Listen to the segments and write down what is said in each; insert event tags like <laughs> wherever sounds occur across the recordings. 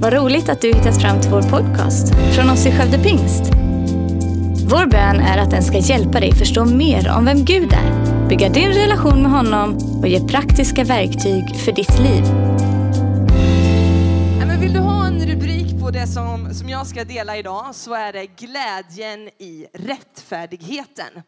Vad roligt att du hittat fram till vår podcast från oss i Skövde Pingst. Vår bön är att den ska hjälpa dig förstå mer om vem Gud är, bygga din relation med honom och ge praktiska verktyg för ditt liv. Men vill du ha en rubrik på det som, som jag ska dela idag så är det glädjen i rättfärdigheten.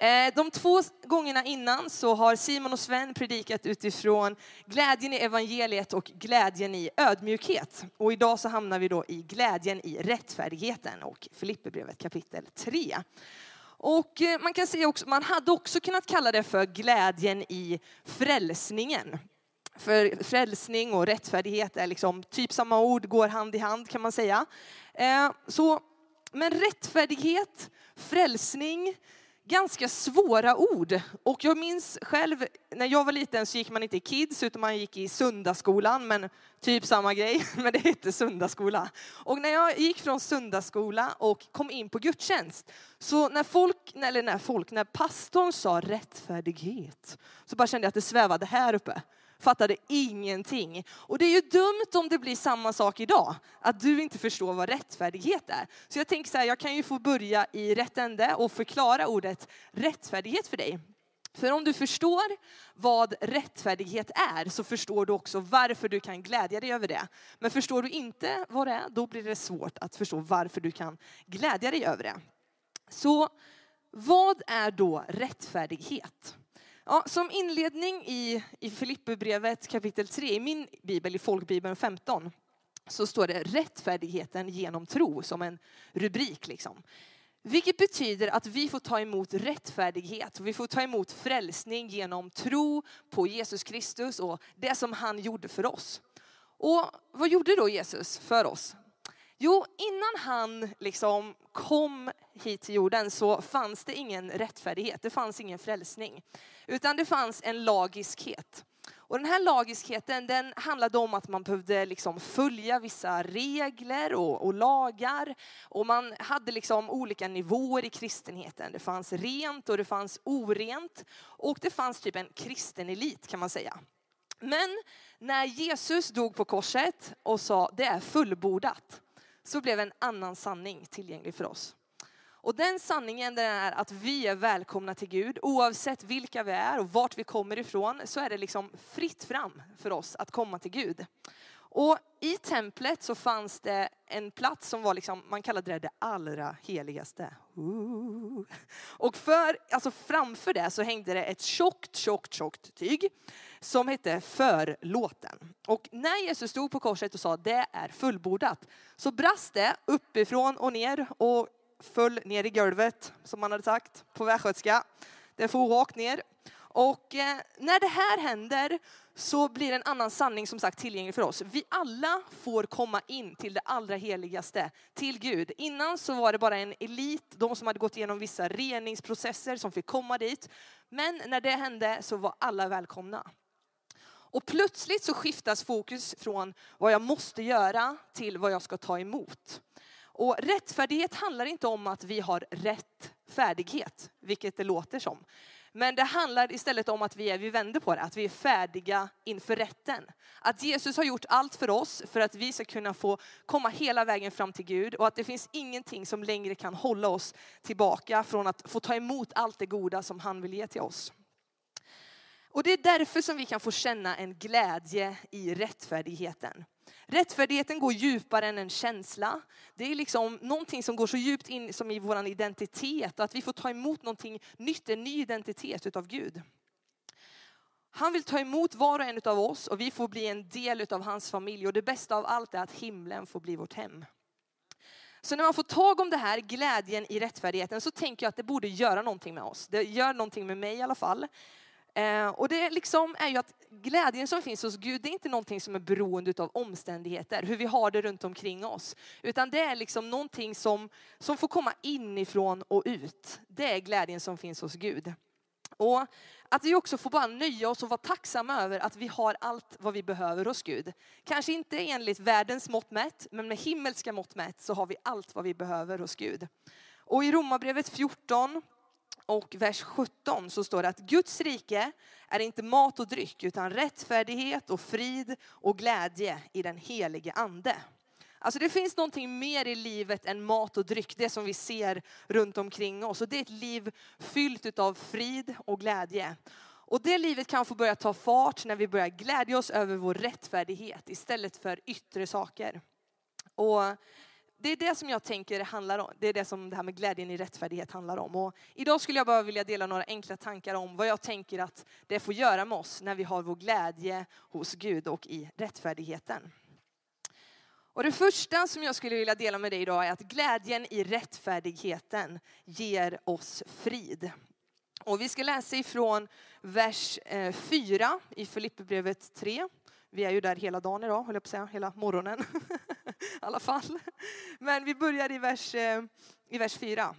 Eh, de två gångerna innan så har Simon och Sven predikat utifrån glädjen i evangeliet och glädjen i ödmjukhet. Och idag så hamnar vi då i glädjen i rättfärdigheten och Filipperbrevet kapitel 3. Och eh, man kan säga också, man hade också kunnat kalla det för glädjen i frälsningen. För frälsning och rättfärdighet är liksom typ samma ord, går hand i hand kan man säga. Eh, så, men rättfärdighet, frälsning, ganska svåra ord. Och jag minns själv, när jag var liten så gick man inte i Kids utan man gick i söndagsskolan, men typ samma grej, <laughs> men det hette söndagsskola. Och när jag gick från söndagsskola och kom in på gudstjänst, så när folk, eller när folk, när pastorn sa rättfärdighet, så bara kände jag att det svävade här uppe fattade ingenting. Och det är ju dumt om det blir samma sak idag, att du inte förstår vad rättfärdighet är. Så jag tänker så här, jag kan ju få börja i rätt ände och förklara ordet rättfärdighet för dig. För om du förstår vad rättfärdighet är så förstår du också varför du kan glädja dig över det. Men förstår du inte vad det är, då blir det svårt att förstå varför du kan glädja dig över det. Så vad är då rättfärdighet? Ja, som inledning i, i Filipperbrevet kapitel 3 i min bibel, i folkbibeln 15, så står det rättfärdigheten genom tro som en rubrik. Liksom. Vilket betyder att vi får ta emot rättfärdighet, vi får ta emot frälsning genom tro på Jesus Kristus och det som han gjorde för oss. Och vad gjorde då Jesus för oss? Jo, innan han liksom kom hit till jorden så fanns det ingen rättfärdighet, det fanns ingen frälsning. Utan det fanns en lagiskhet. Och den här lagiskheten den handlade om att man behövde liksom följa vissa regler och, och, lagar. Och man hade liksom olika nivåer i kristenheten. Det fanns rent och det fanns orent. Och det fanns typ en kristen elit kan man säga. Men när Jesus dog på korset och sa det är fullbordat så blev en annan sanning tillgänglig för oss. Och den sanningen den är att vi är välkomna till Gud oavsett vilka vi är och vart vi kommer ifrån så är det liksom fritt fram för oss att komma till Gud. Och i templet så fanns det en plats som var liksom, man kallade det det allra heligaste. Ooh. Och för, alltså framför det så hängde det ett tjockt, tjockt, tjockt tyg som hette förlåten. Och när Jesus stod på korset och sa det är fullbordat så brast det uppifrån och ner och föll ner i golvet som man hade sagt på västgötska. Det for rakt ner. Och eh, när det här händer så blir en annan sanning som sagt tillgänglig för oss. Vi alla får komma in till det allra heligaste, till Gud. Innan så var det bara en elit, de som hade gått igenom vissa reningsprocesser som fick komma dit. Men när det hände så var alla välkomna. Och plötsligt så skiftas fokus från vad jag måste göra till vad jag ska ta emot. Och rättfärdighet handlar inte om att vi har rätt färdighet, vilket det låter som. Men det handlar istället om att vi är, vi vänder på det, att vi är färdiga inför rätten. Att Jesus har gjort allt för oss för att vi ska kunna få komma hela vägen fram till Gud och att det finns ingenting som längre kan hålla oss tillbaka från att få ta emot allt det goda som han vill ge till oss. Och det är därför som vi kan få känna en glädje i rättfärdigheten. Rättfärdigheten går djupare än en känsla. Det är liksom någonting som går så djupt in som i vår identitet, att vi får ta emot någonting nytt, en ny identitet utav Gud. Han vill ta emot var och en av oss och vi får bli en del av hans familj och det bästa av allt är att himlen får bli vårt hem. Så när man får tag om det här, glädjen i rättfärdigheten, så tänker jag att det borde göra någonting med oss. Det gör någonting med mig i alla fall. Eh, och det liksom är ju att glädjen som finns hos Gud, det är inte någonting som är beroende av omständigheter, hur vi har det runt omkring oss. Utan det är liksom någonting som, som får komma inifrån och ut. Det är glädjen som finns hos Gud. Och att vi också får bara nöja oss och vara tacksamma över att vi har allt vad vi behöver hos Gud. Kanske inte enligt världens mått mätt, men med himmelska mått mätt så har vi allt vad vi behöver hos Gud. Och i Romarbrevet 14 och vers 17 så står det att Guds rike är inte mat och dryck utan rättfärdighet och frid och glädje i den helige ande. Alltså det finns någonting mer i livet än mat och dryck, det som vi ser runt omkring oss. Och det är ett liv fyllt av frid och glädje. Och det livet kan få börja ta fart när vi börjar glädja oss över vår rättfärdighet istället för yttre saker. Och det är det som jag tänker handlar om. Det är det som det här med glädjen i rättfärdighet handlar om. Och idag skulle jag bara vilja dela några enkla tankar om vad jag tänker att det får göra med oss när vi har vår glädje hos Gud och i rättfärdigheten. Och det första som jag skulle vilja dela med dig idag är att glädjen i rättfärdigheten ger oss frid. Och vi ska läsa ifrån vers eh, 4 i Filipperbrevet 3. Vi är ju där hela dagen idag, höll jag på att säga, hela morgonen <laughs> i <laughs> alla fall. Men vi börjar i vers, eh, i vers 4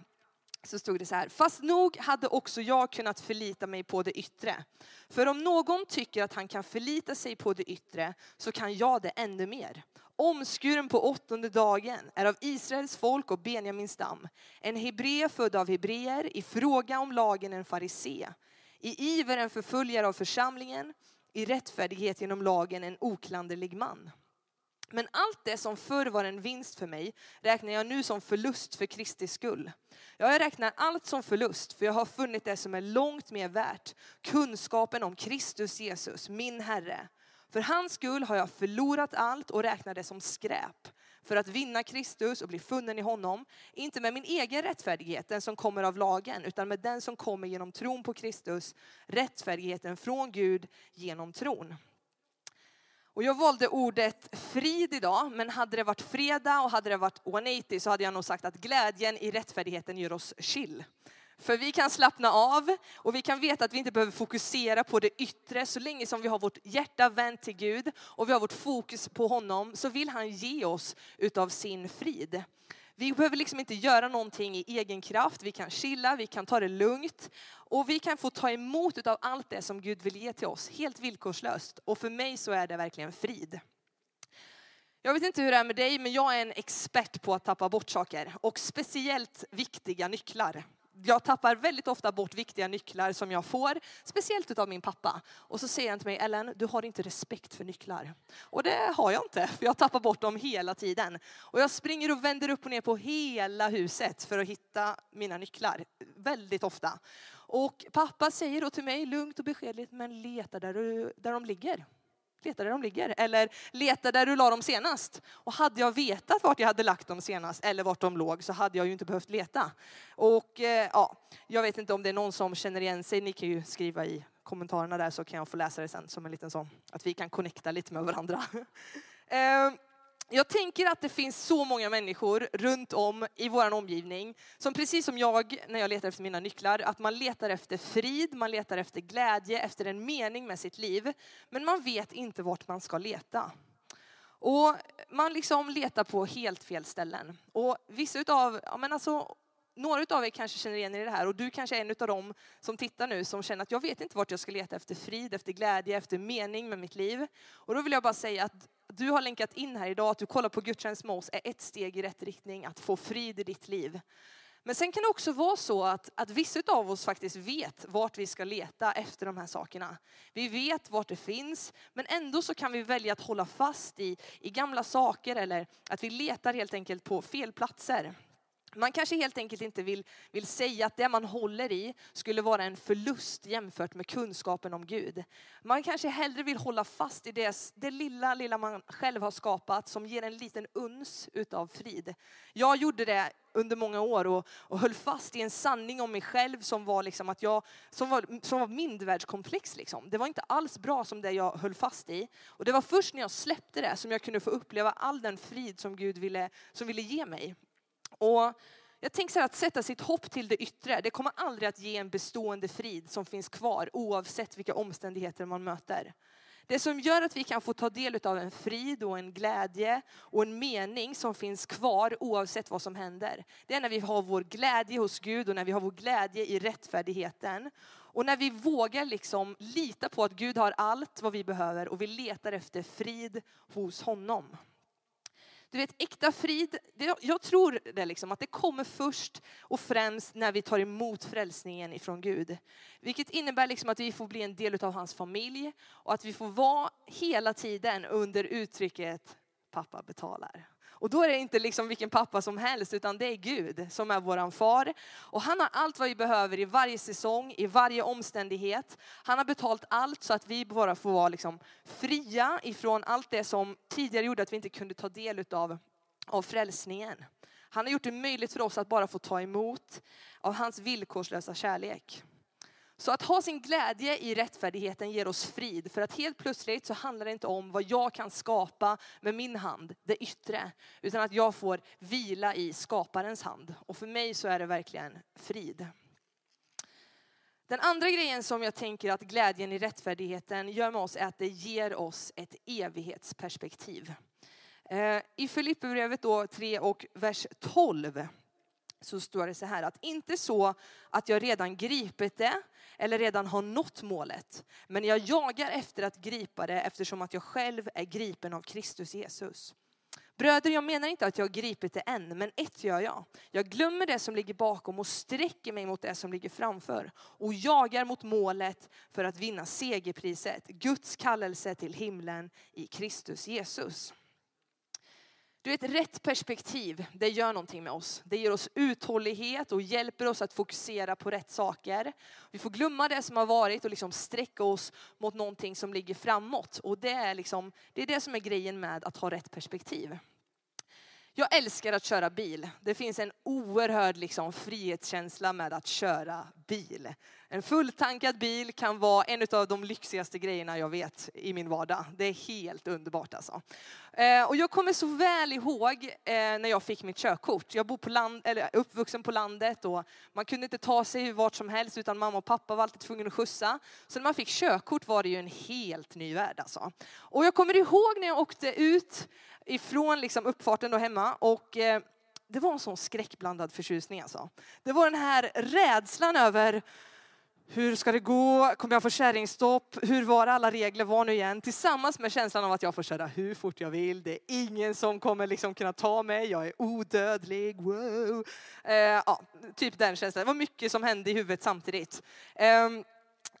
så stod det så här. Fast nog hade också jag kunnat förlita mig på det yttre. För om någon tycker att han kan förlita sig på det yttre så kan jag det ännu mer. Omskuren på åttonde dagen är av Israels folk och Benjamins stam. En hebré född av hebreer, i fråga om lagen en farisé. I iver en förföljare av församlingen, i rättfärdighet genom lagen en oklanderlig man. Men allt det som förr var en vinst för mig räknar jag nu som förlust för Kristi skull. Jag räknar allt som förlust för jag har funnit det som är långt mer värt, kunskapen om Kristus Jesus, min Herre. För hans skull har jag förlorat allt och räknar det som skräp för att vinna Kristus och bli funnen i honom. Inte med min egen rättfärdighet, den som kommer av lagen, utan med den som kommer genom tron på Kristus, rättfärdigheten från Gud genom tron. Och jag valde ordet frid idag, men hade det varit fredag och hade det varit 180 så hade jag nog sagt att glädjen i rättfärdigheten gör oss chill. För vi kan slappna av och vi kan veta att vi inte behöver fokusera på det yttre. Så länge som vi har vårt hjärta vänt till Gud och vi har vårt fokus på honom så vill han ge oss utav sin frid. Vi behöver liksom inte göra någonting i egen kraft. Vi kan chilla, vi kan ta det lugnt och vi kan få ta emot utav allt det som Gud vill ge till oss helt villkorslöst. Och för mig så är det verkligen frid. Jag vet inte hur det är med dig, men jag är en expert på att tappa bort saker och speciellt viktiga nycklar jag tappar väldigt ofta bort viktiga nycklar som jag får, speciellt av min pappa. Och så säger han till mig, Ellen, du har inte respekt för nycklar. Och det har jag inte, för jag tappar bort dem hela tiden. Och jag springer och vänder upp och ner på hela huset för att hitta mina nycklar, väldigt ofta. Och pappa säger då till mig, lugnt och beskedligt, men leta där, du, där de ligger. Leta där de ligger. Eller leta där du la dem senast. Och hade jag vetat vart jag hade lagt dem senast eller vart de låg så hade jag ju inte behövt leta. Och eh, ja, jag vet inte om det är någon som känner igen sig. Ni kan ju skriva i kommentarerna där så kan jag få läsa det sen som en liten sån, att vi kan connecta lite med varandra. <laughs> eh, jag tänker att det finns så många människor runt om i vår omgivning som precis som jag när jag letar efter mina nycklar, att man letar efter frid, man letar efter glädje, efter en mening med sitt liv. Men man vet inte vart man ska leta. Och man liksom letar på helt fel ställen. Och vissa utav, ja men alltså, några av er kanske känner igen er i det här och du kanske är en av dem som tittar nu som känner att jag vet inte vart jag ska leta efter frid, efter glädje, efter mening med mitt liv. Och då vill jag bara säga att du har länkat in här idag, att du kollar på gudstjänst med oss, är ett steg i rätt riktning att få frid i ditt liv. Men sen kan det också vara så att, att vissa av oss faktiskt vet vart vi ska leta efter de här sakerna. Vi vet vart det finns, men ändå så kan vi välja att hålla fast i, i gamla saker eller att vi letar helt enkelt på fel platser. Man kanske helt enkelt inte vill, vill säga att det man håller i skulle vara en förlust jämfört med kunskapen om Gud. Man kanske hellre vill hålla fast i det, det lilla, lilla man själv har skapat som ger en liten uns utav frid. Jag gjorde det under många år och, och höll fast i en sanning om mig själv som var, liksom att jag, som var, som var mindervärldskomplex. Liksom. Det var inte alls bra som det jag höll fast i. Och det var först när jag släppte det som jag kunde få uppleva all den frid som Gud ville, som ville ge mig. Och jag tänker så här, att sätta sitt hopp till det yttre, det kommer aldrig att ge en bestående frid som finns kvar oavsett vilka omständigheter man möter. Det som gör att vi kan få ta del av en frid och en glädje och en mening som finns kvar oavsett vad som händer. Det är när vi har vår glädje hos Gud och när vi har vår glädje i rättfärdigheten. Och när vi vågar liksom lita på att Gud har allt vad vi behöver och vi letar efter frid hos honom. Du vet, äkta frid, det, jag tror det liksom, att det kommer först och främst när vi tar emot frälsningen ifrån Gud. Vilket innebär liksom att vi får bli en del av hans familj och att vi får vara hela tiden under uttrycket pappa betalar. Och då är det inte liksom vilken pappa som helst, utan det är Gud som är våran far. Och han har allt vad vi behöver i varje säsong, i varje omständighet. Han har betalt allt så att vi bara får vara liksom fria ifrån allt det som tidigare gjorde att vi inte kunde ta del av, av frälsningen. Han har gjort det möjligt för oss att bara få ta emot av hans villkorslösa kärlek. Så att ha sin glädje i rättfärdigheten ger oss frid. För att helt plötsligt så handlar det inte om vad jag kan skapa med min hand, det yttre. Utan att jag får vila i skaparens hand. Och för mig så är det verkligen frid. Den andra grejen som jag tänker att glädjen i rättfärdigheten gör med oss är att det ger oss ett evighetsperspektiv. Eh, I Filipperbrevet 3 och vers 12 så står det så här att inte så att jag redan gripit det eller redan har nått målet. Men jag jagar efter att gripa det eftersom att jag själv är gripen av Kristus Jesus. Bröder, jag menar inte att jag har gripit det än, men ett gör jag. Jag glömmer det som ligger bakom och sträcker mig mot det som ligger framför och jagar mot målet för att vinna segerpriset, Guds kallelse till himlen i Kristus Jesus. Du vet, rätt perspektiv, det gör någonting med oss. Det ger oss uthållighet och hjälper oss att fokusera på rätt saker. Vi får glömma det som har varit och liksom sträcka oss mot någonting som ligger framåt. Och det är, liksom, det är det som är grejen med att ha rätt perspektiv. Jag älskar att köra bil. Det finns en oerhörd liksom, frihetskänsla med att köra bil. En fulltankad bil kan vara en av de lyxigaste grejerna jag vet i min vardag. Det är helt underbart alltså. Eh, och jag kommer så väl ihåg eh, när jag fick mitt körkort. Jag bor på land, eller är uppvuxen på landet och man kunde inte ta sig vart som helst utan mamma och pappa var alltid tvungna att skjutsa. Så när man fick körkort var det ju en helt ny värld alltså. Och jag kommer ihåg när jag åkte ut ifrån liksom uppfarten då hemma och eh, det var en sån skräckblandad förtjusning alltså. Det var den här rädslan över hur ska det gå? Kommer jag få kärringstopp? Hur var alla regler var nu igen? Tillsammans med känslan av att jag får köra hur fort jag vill. Det är ingen som kommer liksom kunna ta mig. Jag är odödlig. Wow. Eh, ja, typ den känslan. Det var mycket som hände i huvudet samtidigt. Eh,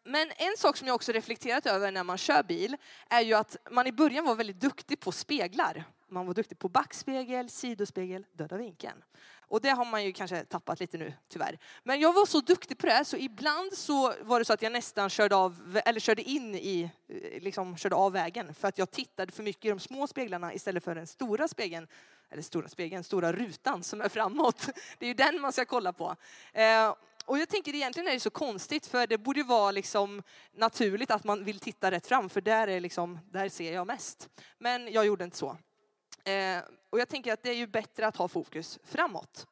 men en sak som jag också reflekterat över när man kör bil är ju att man i början var väldigt duktig på speglar. Man var duktig på backspegel, sidospegel, döda vinkeln. Och det har man ju kanske tappat lite nu, tyvärr. Men jag var så duktig på det, så ibland så var det så att jag nästan körde, av, eller körde in i, eh, liksom körde av vägen. För att jag tittade för mycket i de små speglarna istället för den stora spegeln. Eller stora spegeln, stora rutan som är framåt. <laughs> Det är ju den man ska kolla på. Eh, och jag tänker egentligen är det så konstigt för det borde vara liksom naturligt att man vill titta rätt fram för där, är liksom, där ser jag mest. Men jag gjorde inte så. Eh, och jag tänker att det är ju bättre att ha fokus framåt.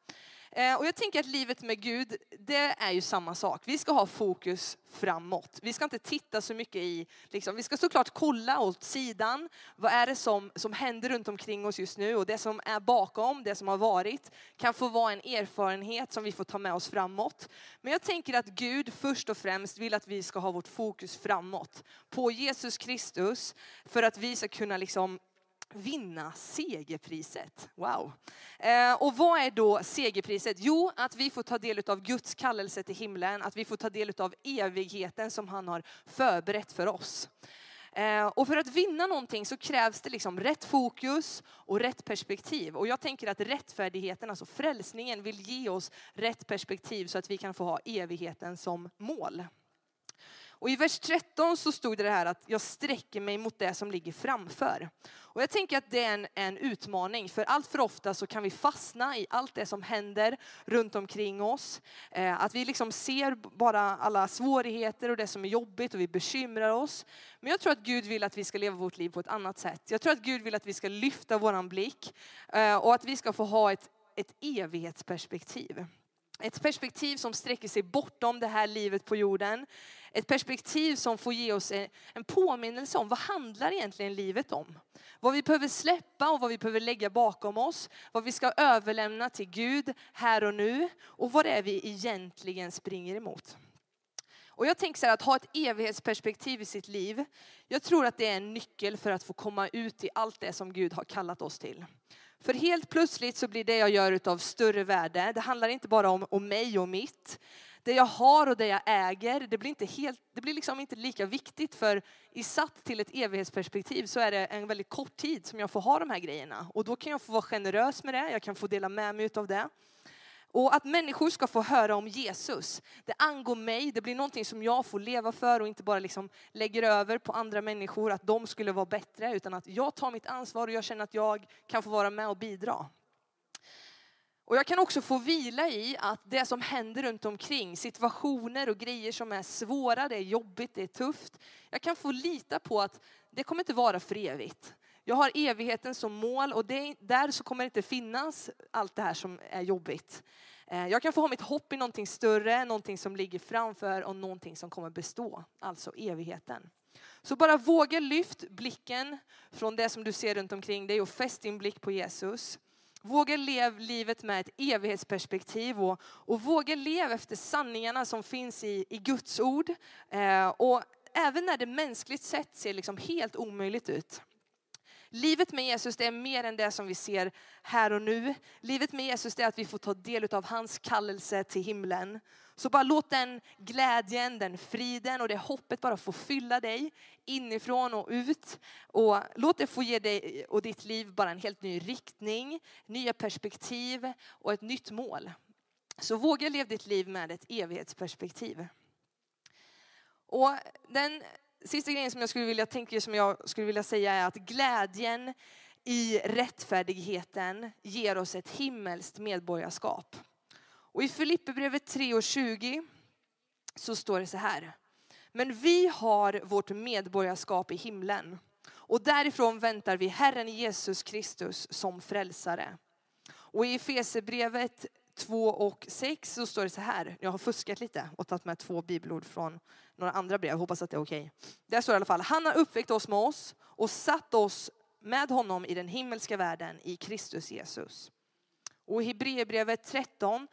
Eh, och jag tänker att livet med Gud, det är ju samma sak. Vi ska ha fokus framåt. Vi ska inte titta så mycket i, liksom, vi ska såklart kolla åt sidan. Vad är det som, som händer runt omkring oss just nu? Och det som är bakom, det som har varit, kan få vara en erfarenhet som vi får ta med oss framåt. Men jag tänker att Gud först och främst vill att vi ska ha vårt fokus framåt. På Jesus Kristus, för att vi ska kunna liksom vinna segerpriset. Wow. Eh, och vad är då segerpriset? Jo, att vi får ta del av Guds kallelse till himlen, att vi får ta del av evigheten som han har förberett för oss. Eh, och för att vinna någonting så krävs det liksom rätt fokus och rätt perspektiv. Och jag tänker att rättfärdigheten, alltså frälsningen, vill ge oss rätt perspektiv så att vi kan få ha evigheten som mål. Och i vers 13 så stod det här att jag sträcker mig mot det som ligger framför. Och jag tänker att det är en, en utmaning, för allt för ofta så kan vi fastna i allt det som händer runt omkring oss. Eh, att vi liksom ser bara alla svårigheter och det som är jobbigt och vi bekymrar oss. Men jag tror att Gud vill att vi ska leva vårt liv på ett annat sätt. Jag tror att Gud vill att vi ska lyfta våran blick eh, och att vi ska få ha ett, ett evighetsperspektiv. Ett perspektiv som sträcker sig bortom det här livet på jorden. Ett perspektiv som får ge oss en påminnelse om vad handlar egentligen livet om? Vad vi behöver släppa och vad vi behöver lägga bakom oss. Vad vi ska överlämna till Gud här och nu och vad det är vi egentligen springer emot. Och jag tänker så här, att ha ett evighetsperspektiv i sitt liv. Jag tror att det är en nyckel för att få komma ut i allt det som Gud har kallat oss till. För helt plötsligt så blir det jag gör av större värde. Det handlar inte bara om, om mig och mitt. Det jag har och det jag äger, det blir, inte helt, det blir liksom inte lika viktigt för i satt till ett evighetsperspektiv så är det en väldigt kort tid som jag får ha de här grejerna. Och då kan jag få vara generös med det, jag kan få dela med mig av det. Och att människor ska få höra om Jesus, det angår mig, det blir någonting som jag får leva för och inte bara liksom lägger över på andra människor att de skulle vara bättre, utan att jag tar mitt ansvar och jag känner att jag kan få vara med och bidra. Och jag kan också få vila i att det som händer runt omkring, situationer och grejer som är svåra, det är jobbigt, det är tufft. Jag kan få lita på att det kommer inte vara för evigt. Jag har evigheten som mål och det, där så kommer det inte finnas allt det här som är jobbigt. Eh, jag kan få ha mitt hopp i någonting större, någonting som ligger framför och någonting som kommer bestå, alltså evigheten. Så bara våga lyft blicken från det som du ser runt omkring dig och fäst din blick på Jesus. Våga leva livet med ett evighetsperspektiv och, och våga leva efter sanningarna som finns i, i Guds ord. Eh, och även när det mänskligt sett ser liksom helt omöjligt ut. Livet med Jesus det är mer än det som vi ser här och nu. Livet med Jesus det är att vi får ta del av hans kallelse till himlen. Så bara låt den glädjen, den friden och det hoppet bara få fylla dig inifrån och ut. Och låt det få ge dig och ditt liv bara en helt ny riktning, nya perspektiv och ett nytt mål. Så våga leva ditt liv med ett evighetsperspektiv. Och den sista grejen som jag skulle vilja tänka, som jag skulle vilja säga är att glädjen i rättfärdigheten ger oss ett himmelskt medborgarskap. Och i Filipperbrevet 3 och 20 så står det så här. Men vi har vårt medborgarskap i himlen och därifrån väntar vi Herren Jesus Kristus som frälsare. Och i Efesierbrevet 2 och 6 så står det så här. Jag har fuskat lite och tagit med två bibelord från några andra brev. Hoppas att det är okej. Okay. Där står det i alla fall. Han har uppväckt oss med oss och satt oss med honom i den himmelska världen i Kristus Jesus. Och i Hebreerbrevet 13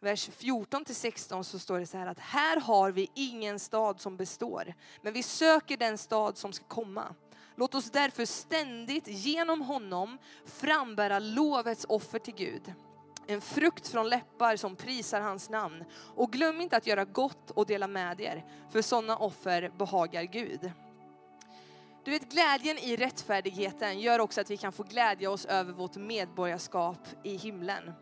vers 14 till 16 så står det så här att här har vi ingen stad som består, men vi söker den stad som ska komma. Låt oss därför ständigt genom honom frambära lovets offer till Gud. En frukt från läppar som prisar hans namn. Och glöm inte att göra gott och dela med er, för sådana offer behagar Gud. Du vet, glädjen i rättfärdigheten gör också att vi kan få glädja oss över vårt medborgarskap i himlen.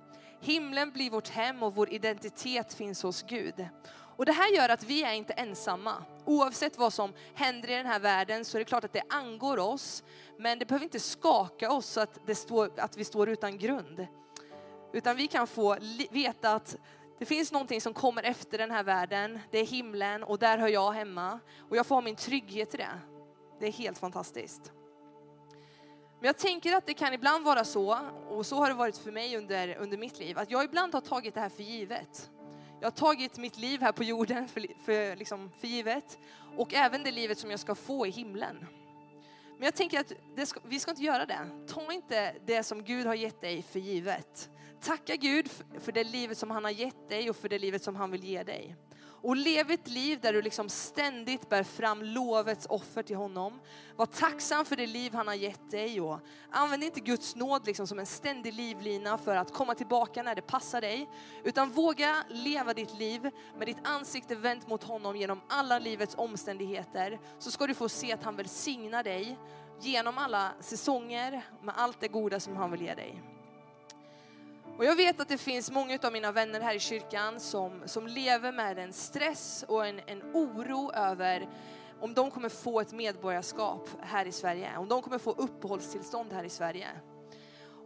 Himlen blir vårt hem och vår identitet finns hos Gud. Och det här gör att vi är inte ensamma. Oavsett vad som händer i den här världen så är det klart att det angår oss. Men det behöver inte skaka oss så att, det står, att vi står utan grund. Utan vi kan få veta att det finns någonting som kommer efter den här världen. Det är himlen och där hör jag hemma. Och jag får ha min trygghet i det. Det är helt fantastiskt. Men jag tänker att det kan ibland vara så, och så har det varit för mig under, under mitt liv, att jag ibland har tagit det här för givet. Jag har tagit mitt liv här på jorden för, för, liksom, för givet och även det livet som jag ska få i himlen. Men jag tänker att ska, vi ska inte göra det. Ta inte det som Gud har gett dig för givet. Tacka Gud för det livet som han har gett dig och för det livet som han vill ge dig. Och lev ett liv där du liksom ständigt bär fram lovets offer till honom. Var tacksam för det liv han har gett dig och använd inte Guds nåd liksom som en ständig livlina för att komma tillbaka när det passar dig. Utan våga leva ditt liv med ditt ansikte vänt mot honom genom alla livets omständigheter. Så ska du få se att han välsignar dig genom alla säsonger med allt det goda som han vill ge dig. Och jag vet att det finns många av mina vänner här i kyrkan som, som lever med en stress och en, en oro över om de kommer få ett medborgarskap här i Sverige, om de kommer få uppehållstillstånd här i Sverige.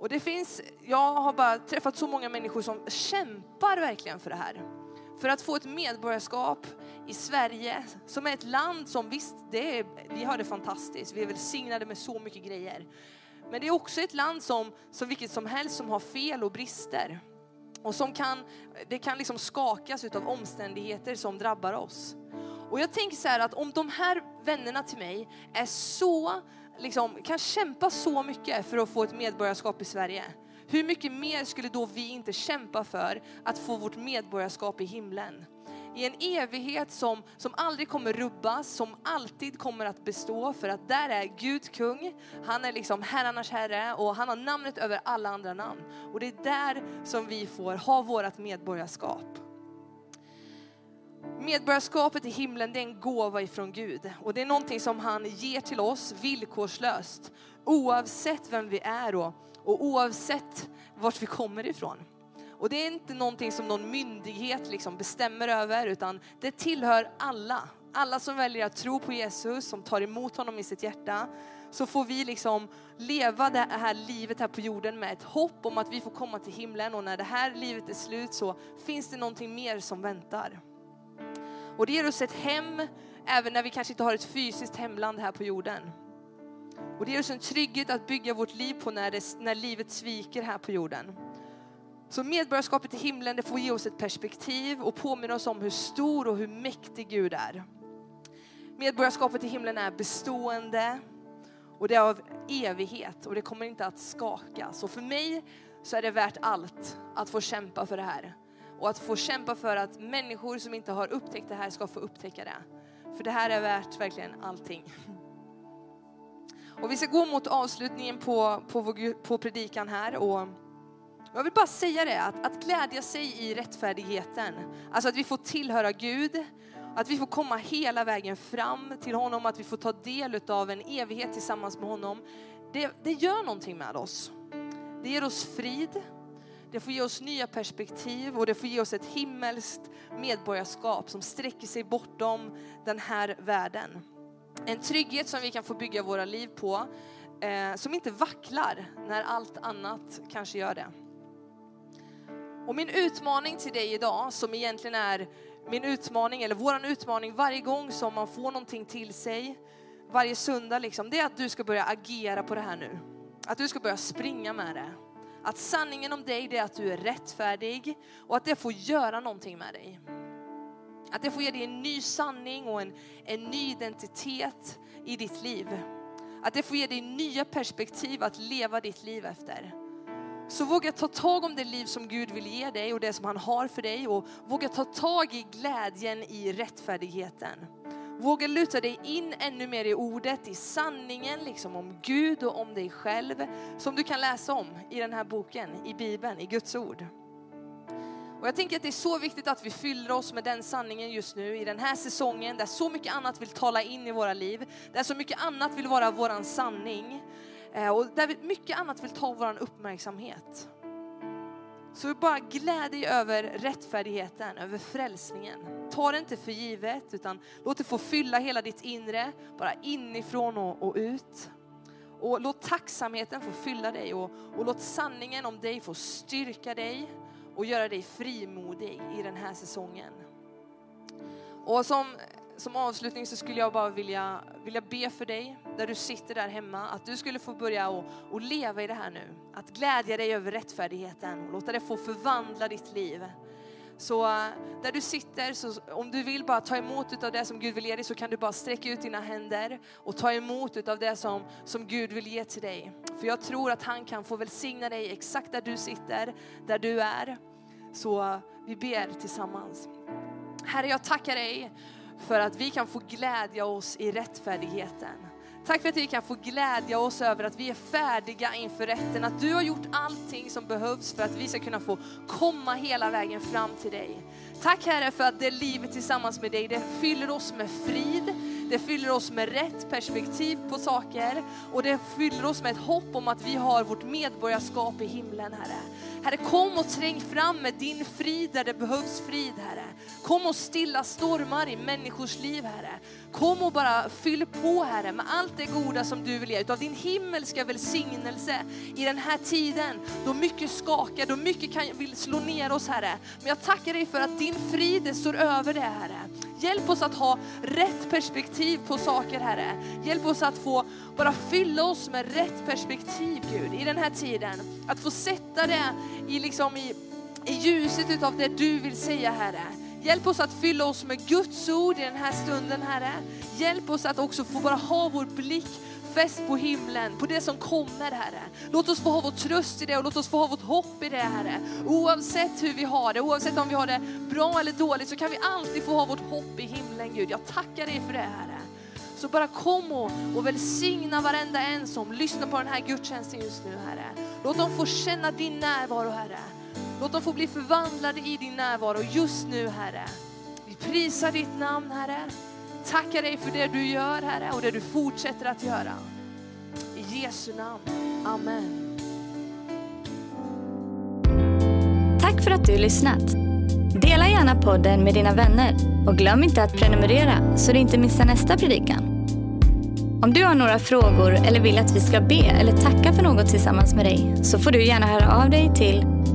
Och det finns, jag har bara träffat så många människor som kämpar verkligen för det här. För att få ett medborgarskap i Sverige, som är ett land som visst, det är, vi har det fantastiskt, vi är välsignade med så mycket grejer. Men det är också ett land som, som vilket som helst som har fel och brister. Och som kan, det kan liksom skakas av omständigheter som drabbar oss. Och jag tänker så här att om de här vännerna till mig är så, liksom, kan kämpa så mycket för att få ett medborgarskap i Sverige. Hur mycket mer skulle då vi inte kämpa för att få vårt medborgarskap i himlen? I en evighet som, som aldrig kommer rubbas, som alltid kommer att bestå för att där är Gud kung. Han är liksom herrarnas herre och han har namnet över alla andra namn. Och det är där som vi får ha vårt medborgarskap. Medborgarskapet i himlen det är en gåva ifrån Gud och det är någonting som han ger till oss villkorslöst oavsett vem vi är och, och oavsett vart vi kommer ifrån. Och det är inte någonting som någon myndighet liksom bestämmer över utan det tillhör alla. Alla som väljer att tro på Jesus, som tar emot honom i sitt hjärta så får vi liksom leva det här livet här på jorden med ett hopp om att vi får komma till himlen och när det här livet är slut så finns det någonting mer som väntar. Och det ger oss ett hem även när vi kanske inte har ett fysiskt hemland här på jorden. Och det ger oss en trygghet att bygga vårt liv på när, det, när livet sviker här på jorden. Så medborgarskapet i himlen det får ge oss ett perspektiv och påminna oss om hur stor och hur mäktig Gud är. Medborgarskapet i himlen är bestående och det är av evighet och det kommer inte att skaka. Så för mig så är det värt allt att få kämpa för det här. Och att få kämpa för att människor som inte har upptäckt det här ska få upptäcka det. För det här är värt verkligen allting. Och vi ska gå mot avslutningen på, på, på predikan här. Och jag vill bara säga det, att, att glädja sig i rättfärdigheten. Alltså att vi får tillhöra Gud, att vi får komma hela vägen fram till honom, att vi får ta del av en evighet tillsammans med honom. Det, det gör någonting med oss. Det ger oss frid, det får ge oss nya perspektiv och det får ge oss ett himmelskt medborgarskap som sträcker sig bortom den här världen. En trygghet som vi kan få bygga våra liv på, eh, som inte vacklar när allt annat kanske gör det. Och min utmaning till dig idag, som egentligen är min utmaning, eller våran utmaning varje gång som man får någonting till sig, varje söndag liksom, det är att du ska börja agera på det här nu. Att du ska börja springa med det. Att sanningen om dig det är att du är rättfärdig och att det får göra någonting med dig. Att det får ge dig en ny sanning och en, en ny identitet i ditt liv. Att det får ge dig nya perspektiv att leva ditt liv efter. Så våga ta tag om det liv som Gud vill ge dig och det som han har för dig och våga ta tag i glädjen i rättfärdigheten. Våga luta dig in ännu mer i ordet, i sanningen liksom om Gud och om dig själv som du kan läsa om i den här boken, i Bibeln, i Guds ord. Och jag tänker att det är så viktigt att vi fyller oss med den sanningen just nu i den här säsongen där så mycket annat vill tala in i våra liv, där så mycket annat vill vara våran sanning Eh, och där mycket annat vill ta vår uppmärksamhet. Så bara gläd dig över rättfärdigheten, över frälsningen. Ta det inte för givet utan låt det få fylla hela ditt inre, bara inifrån och, och ut. Och låt tacksamheten få fylla dig och, och låt sanningen om dig få styrka dig och göra dig frimodig i den här säsongen. Och som, som avslutning så skulle jag bara vilja, vilja be för dig, där du sitter där hemma, att du skulle få börja och, och leva i det här nu. Att glädja dig över rättfärdigheten och låta det få förvandla ditt liv. Så eh, där du sitter, så om du vill bara ta emot av det som Gud vill ge dig så kan du bara sträcka ut dina händer och ta emot av det som, som Gud vill ge till dig. För jag tror att han kan få välsigna dig exakt där du sitter, där du är. Så eh, vi ber tillsammans. Herre, jag tackar dig för att vi kan få glädja oss i rättfärdigheten. Tack för att vi kan få glädja oss över att vi är färdiga inför rätten. Att du har gjort allting som behövs för att vi ska kunna få komma hela vägen fram till dig. Tack Herre för att det livet tillsammans med dig, det fyller oss med frid, det fyller oss med rätt perspektiv på saker och det fyller oss med ett hopp om att vi har vårt medborgarskap i himlen Herre. Herre, kom och träng fram med din frid där det behövs frid, Herre. Kom och stilla stormar i människors liv, Herre. Kom och bara fyll på, Herre, med allt det goda som du vill ge. Utav din himmelska välsignelse i den här tiden då mycket skakar, då mycket kan, vill slå ner oss, Herre. Men jag tackar dig för att din frid står över det, Herre. Hjälp oss att ha rätt perspektiv på saker, Herre. Hjälp oss att få bara fylla oss med rätt perspektiv, Gud, i den här tiden. Att få sätta det i, liksom i, i ljuset utav det du vill säga, Herre. Hjälp oss att fylla oss med Guds ord i den här stunden, Herre. Hjälp oss att också få bara ha vår blick fäst på himlen, på det som kommer Herre. Låt oss få ha vår tröst i det och låt oss få ha vårt hopp i det Herre. Oavsett hur vi har det, oavsett om vi har det bra eller dåligt så kan vi alltid få ha vårt hopp i himlen Gud. Jag tackar dig för det Herre. Så bara kom och, och välsigna varenda en som lyssnar på den här gudstjänsten just nu Herre. Låt dem få känna din närvaro Herre. Låt dem få bli förvandlade i din närvaro just nu Herre. Vi prisar ditt namn Herre. Tackar dig för det du gör Herre och det du fortsätter att göra. I Jesu namn. Amen. Tack för att du lyssnat. Dela gärna podden med dina vänner och glöm inte att prenumerera så du inte missar nästa predikan. Om du har några frågor eller vill att vi ska be eller tacka för något tillsammans med dig så får du gärna höra av dig till